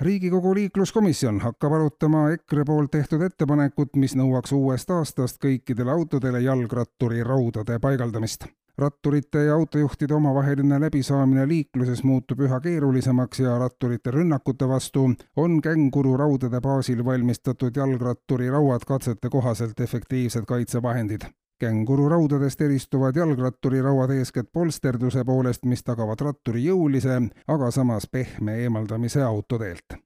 riigikogu liikluskomisjon hakkab arutama EKRE poolt tehtud ettepanekut, mis nõuaks uuest aastast kõikidele autodele jalgratturi raudade paigaldamist. ratturite ja autojuhtide omavaheline läbisaamine liikluses muutub üha keerulisemaks ja ratturite rünnakute vastu on kängururaudade baasil valmistatud jalgratturi rauad katsete kohaselt efektiivsed kaitsevahendid kängururaudadest eristuvad jalgratturirauad eeskätt polsterduse poolest, mis tagavad ratturi jõulise, aga samas pehme eemaldamise autoteelt.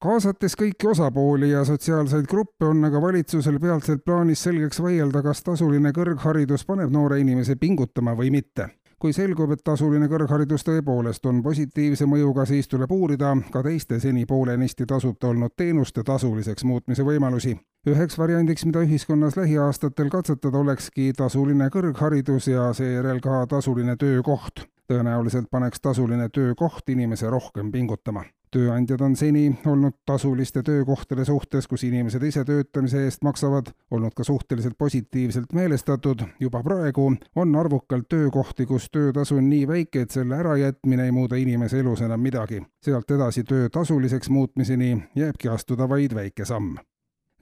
kaasates kõiki osapooli ja sotsiaalseid gruppe, on aga valitsusel peatselt plaanis selgeks vaielda, kas tasuline kõrgharidus paneb noore inimese pingutama või mitte kui selgub, et tasuline kõrgharidus tõepoolest on positiivse mõjuga, siis tuleb uurida ka teiste seni poolenisti tasuta olnud teenuste tasuliseks muutmise võimalusi. üheks variandiks, mida ühiskonnas lähiaastatel katsetada, olekski tasuline kõrgharidus ja seejärel ka tasuline töökoht. tõenäoliselt paneks tasuline töökoht inimese rohkem pingutama tööandjad on seni olnud tasuliste töökohtade suhtes, kus inimesed ise töötamise eest maksavad, olnud ka suhteliselt positiivselt meelestatud. juba praegu on arvukalt töökohti, kus töötasu on nii väike, et selle ärajätmine ei muuda inimese elus enam midagi. sealt edasi töö tasuliseks muutmiseni jääbki astuda vaid väike samm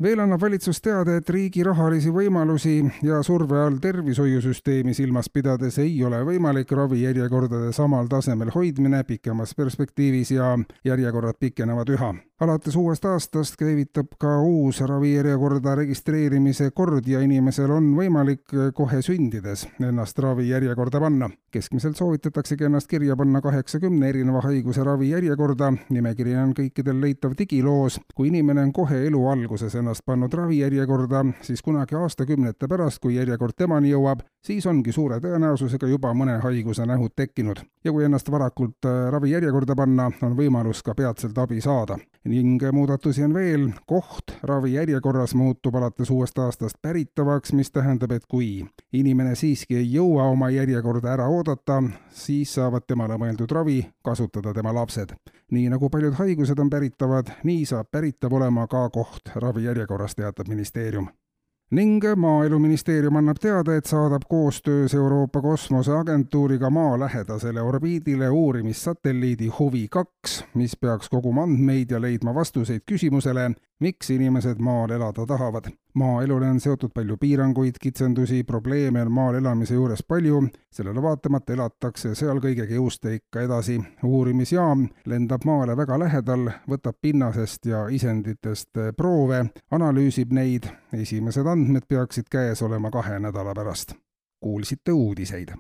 veel annab valitsus teada, et riigi rahalisi võimalusi ja surve all tervishoiusüsteemi silmas pidades ei ole võimalik ravijärjekordade samal tasemel hoidmine pikemas perspektiivis ja järjekorrad pikenevad üha alates uuest aastast käivitab ka uus ravijärjekorda registreerimise kord ja inimesel on võimalik kohe sündides ennast ravijärjekorda panna. keskmiselt soovitataksegi ennast kirja panna kaheksakümne erineva haiguse ravijärjekorda, nimekiri on kõikidel leitav digiloos. kui inimene on kohe elu alguses ennast pannud ravijärjekorda, siis kunagi aastakümnete pärast, kui järjekord temani jõuab, siis ongi suure tõenäosusega juba mõne haiguse nähud tekkinud. ja kui ennast varakult ravijärjekorda panna, on võimalus ka peatselt abi saada ning muudatusi on veel, koht ravijärjekorras muutub alates uuest aastast päritavaks, mis tähendab, et kui inimene siiski ei jõua oma järjekorda ära oodata, siis saavad temale mõeldud ravi kasutada tema lapsed. nii nagu paljud haigused on päritavad, nii saab päritav olema ka koht ravijärjekorras, teatab ministeerium ning Maaeluministeerium annab teada, et saadab koostöös Euroopa Kosmoseagentuuriga Maa lähedasele orbiidile uurimissatelliidi Huvi kaks, mis peaks koguma andmeid ja leidma vastuseid küsimusele, miks inimesed maal elada tahavad. Maaelule on seotud palju piiranguid, kitsendusi, probleeme on maal elamise juures palju, sellele vaatamata elatakse seal kõigega jõuste ikka edasi. uurimisjaam lendab maale väga lähedal, võtab pinnasest ja isenditest proove, analüüsib neid, esimesed andmed peaksid käes olema kahe nädala pärast. kuulsite uudiseid